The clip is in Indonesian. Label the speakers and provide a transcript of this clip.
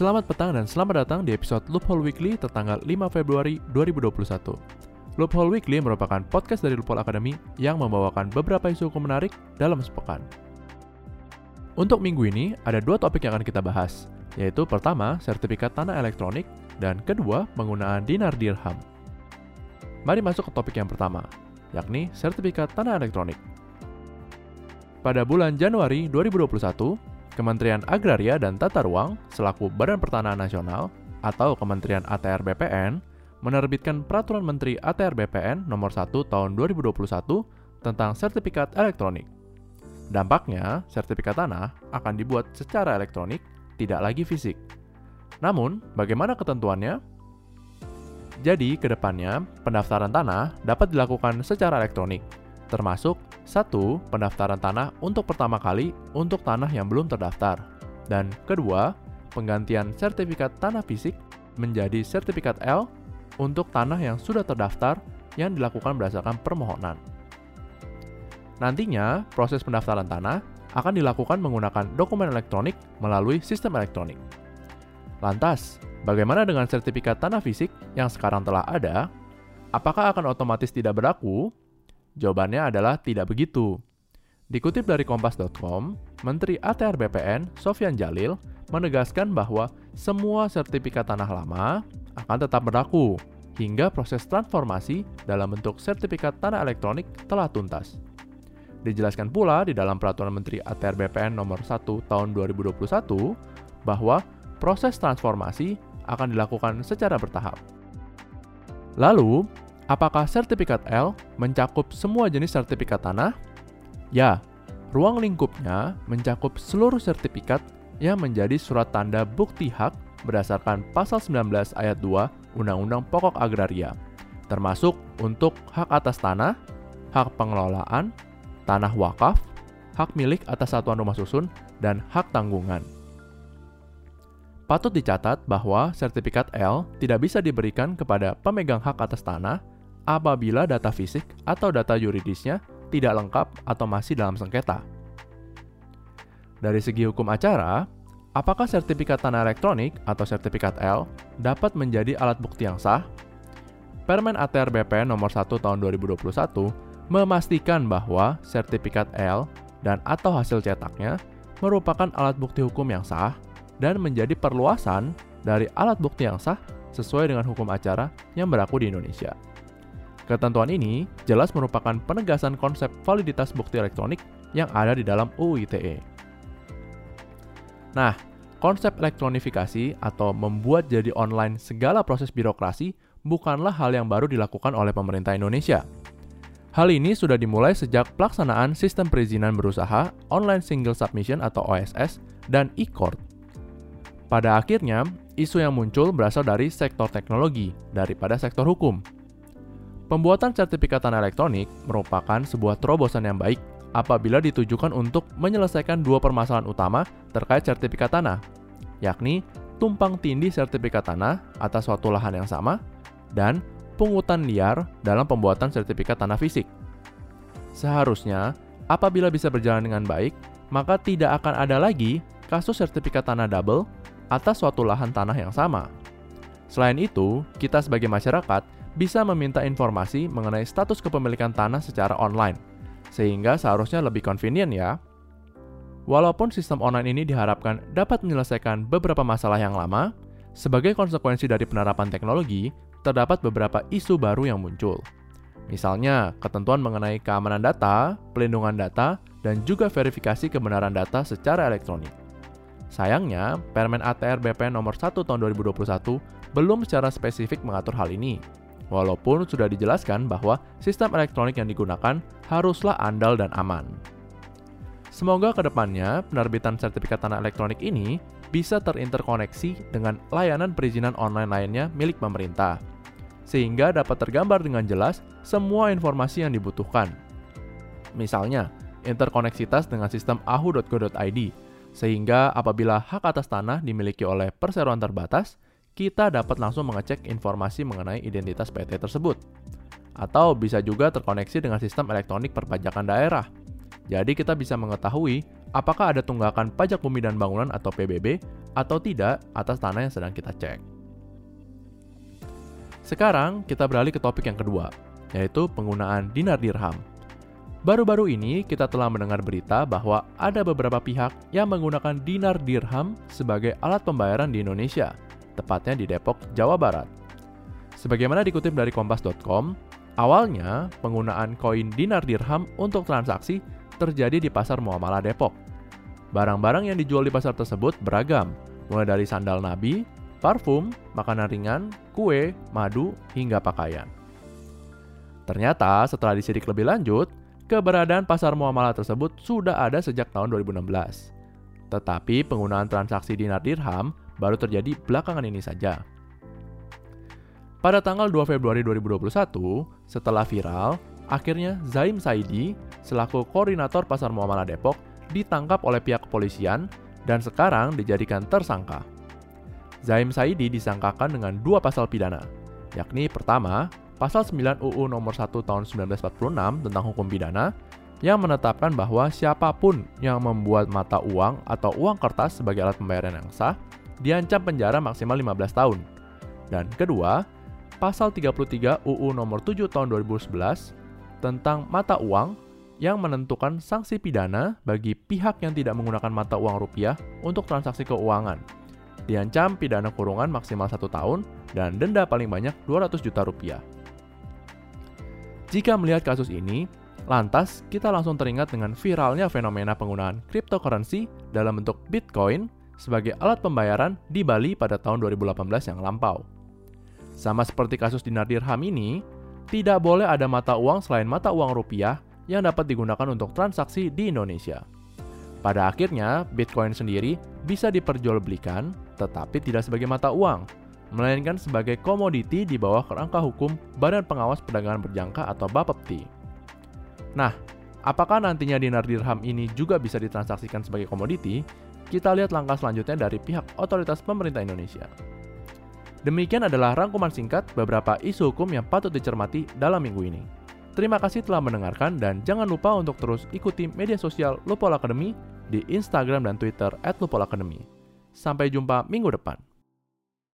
Speaker 1: Selamat petang dan selamat datang di episode Loophole Weekly tertanggal 5 Februari 2021. Loophole Weekly merupakan podcast dari Loophole Academy yang membawakan beberapa isu hukum menarik dalam sepekan. Untuk minggu ini, ada dua topik yang akan kita bahas, yaitu pertama, sertifikat tanah elektronik, dan kedua, penggunaan dinar dirham. Mari masuk ke topik yang pertama, yakni sertifikat tanah elektronik. Pada bulan Januari 2021, Kementerian Agraria dan Tata Ruang selaku Badan Pertanahan Nasional atau Kementerian ATR BPN menerbitkan Peraturan Menteri ATR BPN Nomor 1 Tahun 2021 tentang sertifikat elektronik. Dampaknya, sertifikat tanah akan dibuat secara elektronik, tidak lagi fisik. Namun, bagaimana ketentuannya? Jadi, ke depannya, pendaftaran tanah dapat dilakukan secara elektronik, termasuk satu, pendaftaran tanah untuk pertama kali untuk tanah yang belum terdaftar. Dan kedua, penggantian sertifikat tanah fisik menjadi sertifikat L untuk tanah yang sudah terdaftar yang dilakukan berdasarkan permohonan. Nantinya, proses pendaftaran tanah akan dilakukan menggunakan dokumen elektronik melalui sistem elektronik. Lantas, bagaimana dengan sertifikat tanah fisik yang sekarang telah ada? Apakah akan otomatis tidak berlaku Jawabannya adalah tidak begitu. Dikutip dari kompas.com, Menteri ATR BPN Sofyan Jalil menegaskan bahwa semua sertifikat tanah lama akan tetap berlaku hingga proses transformasi dalam bentuk sertifikat tanah elektronik telah tuntas. Dijelaskan pula di dalam Peraturan Menteri ATR BPN Nomor 1 Tahun 2021 bahwa proses transformasi akan dilakukan secara bertahap. Lalu, Apakah sertifikat L mencakup semua jenis sertifikat tanah? Ya, ruang lingkupnya mencakup seluruh sertifikat yang menjadi surat tanda bukti hak berdasarkan pasal 19 ayat 2 Undang-Undang Pokok Agraria, termasuk untuk hak atas tanah, hak pengelolaan, tanah wakaf, hak milik atas satuan rumah susun, dan hak tanggungan. Patut dicatat bahwa sertifikat L tidak bisa diberikan kepada pemegang hak atas tanah apabila data fisik atau data yuridisnya tidak lengkap atau masih dalam sengketa. Dari segi hukum acara, apakah sertifikat tanah elektronik atau sertifikat L dapat menjadi alat bukti yang sah? Permen ATR BPN nomor 1 tahun 2021 memastikan bahwa sertifikat L dan atau hasil cetaknya merupakan alat bukti hukum yang sah dan menjadi perluasan dari alat bukti yang sah sesuai dengan hukum acara yang berlaku di Indonesia. Ketentuan ini jelas merupakan penegasan konsep validitas bukti elektronik yang ada di dalam UU ITE. Nah, konsep elektronifikasi atau membuat jadi online segala proses birokrasi bukanlah hal yang baru dilakukan oleh pemerintah Indonesia. Hal ini sudah dimulai sejak pelaksanaan sistem perizinan berusaha Online Single Submission atau OSS dan e-court. Pada akhirnya, isu yang muncul berasal dari sektor teknologi daripada sektor hukum. Pembuatan sertifikat tanah elektronik merupakan sebuah terobosan yang baik apabila ditujukan untuk menyelesaikan dua permasalahan utama terkait sertifikat tanah, yakni tumpang tindih sertifikat tanah atas suatu lahan yang sama dan pungutan liar dalam pembuatan sertifikat tanah fisik. Seharusnya, apabila bisa berjalan dengan baik, maka tidak akan ada lagi kasus sertifikat tanah double atas suatu lahan tanah yang sama. Selain itu, kita sebagai masyarakat bisa meminta informasi mengenai status kepemilikan tanah secara online, sehingga seharusnya lebih convenient ya. Walaupun sistem online ini diharapkan dapat menyelesaikan beberapa masalah yang lama, sebagai konsekuensi dari penerapan teknologi, terdapat beberapa isu baru yang muncul. Misalnya, ketentuan mengenai keamanan data, pelindungan data, dan juga verifikasi kebenaran data secara elektronik. Sayangnya, Permen ATR BPN nomor 1 tahun 2021 belum secara spesifik mengatur hal ini, walaupun sudah dijelaskan bahwa sistem elektronik yang digunakan haruslah andal dan aman. Semoga ke depannya penerbitan sertifikat tanah elektronik ini bisa terinterkoneksi dengan layanan perizinan online lainnya milik pemerintah, sehingga dapat tergambar dengan jelas semua informasi yang dibutuhkan. Misalnya, interkoneksitas dengan sistem ahu.go.id, sehingga apabila hak atas tanah dimiliki oleh perseroan terbatas, kita dapat langsung mengecek informasi mengenai identitas PT tersebut. Atau bisa juga terkoneksi dengan sistem elektronik perpajakan daerah. Jadi kita bisa mengetahui apakah ada tunggakan pajak bumi dan bangunan atau PBB atau tidak atas tanah yang sedang kita cek. Sekarang kita beralih ke topik yang kedua, yaitu penggunaan dinar dirham. Baru-baru ini kita telah mendengar berita bahwa ada beberapa pihak yang menggunakan dinar dirham sebagai alat pembayaran di Indonesia, tepatnya di Depok, Jawa Barat. Sebagaimana dikutip dari kompas.com, awalnya penggunaan koin dinar dirham untuk transaksi terjadi di Pasar Muamalah Depok. Barang-barang yang dijual di pasar tersebut beragam, mulai dari sandal nabi, parfum, makanan ringan, kue, madu, hingga pakaian. Ternyata setelah disidik lebih lanjut, keberadaan pasar muamalah tersebut sudah ada sejak tahun 2016. Tetapi penggunaan transaksi dinar dirham baru terjadi belakangan ini saja. Pada tanggal 2 Februari 2021, setelah viral, akhirnya Zaim Saidi, selaku koordinator pasar muamalah Depok, ditangkap oleh pihak kepolisian dan sekarang dijadikan tersangka. Zaim Saidi disangkakan dengan dua pasal pidana, yakni pertama, Pasal 9 UU Nomor 1 Tahun 1946 tentang hukum pidana yang menetapkan bahwa siapa pun yang membuat mata uang atau uang kertas sebagai alat pembayaran yang sah diancam penjara maksimal 15 tahun. Dan kedua, pasal 33 UU Nomor 7 Tahun 2011 tentang mata uang yang menentukan sanksi pidana bagi pihak yang tidak menggunakan mata uang rupiah untuk transaksi keuangan. Diancam pidana kurungan maksimal satu tahun dan denda paling banyak 200 juta rupiah. Jika melihat kasus ini, lantas kita langsung teringat dengan viralnya fenomena penggunaan cryptocurrency dalam bentuk Bitcoin sebagai alat pembayaran di Bali pada tahun 2018 yang lampau. Sama seperti kasus dinar dirham ini, tidak boleh ada mata uang selain mata uang rupiah yang dapat digunakan untuk transaksi di Indonesia. Pada akhirnya, Bitcoin sendiri bisa diperjualbelikan, tetapi tidak sebagai mata uang, melainkan sebagai komoditi di bawah kerangka hukum Badan Pengawas Perdagangan Berjangka atau Bapepti. Nah, apakah nantinya dinar dirham ini juga bisa ditransaksikan sebagai komoditi? Kita lihat langkah selanjutnya dari pihak otoritas pemerintah Indonesia. Demikian adalah rangkuman singkat beberapa isu hukum yang patut dicermati dalam minggu ini. Terima kasih telah mendengarkan dan jangan lupa untuk terus ikuti media sosial Lupol Academy di Instagram dan Twitter @lupolacademy. Sampai jumpa minggu depan.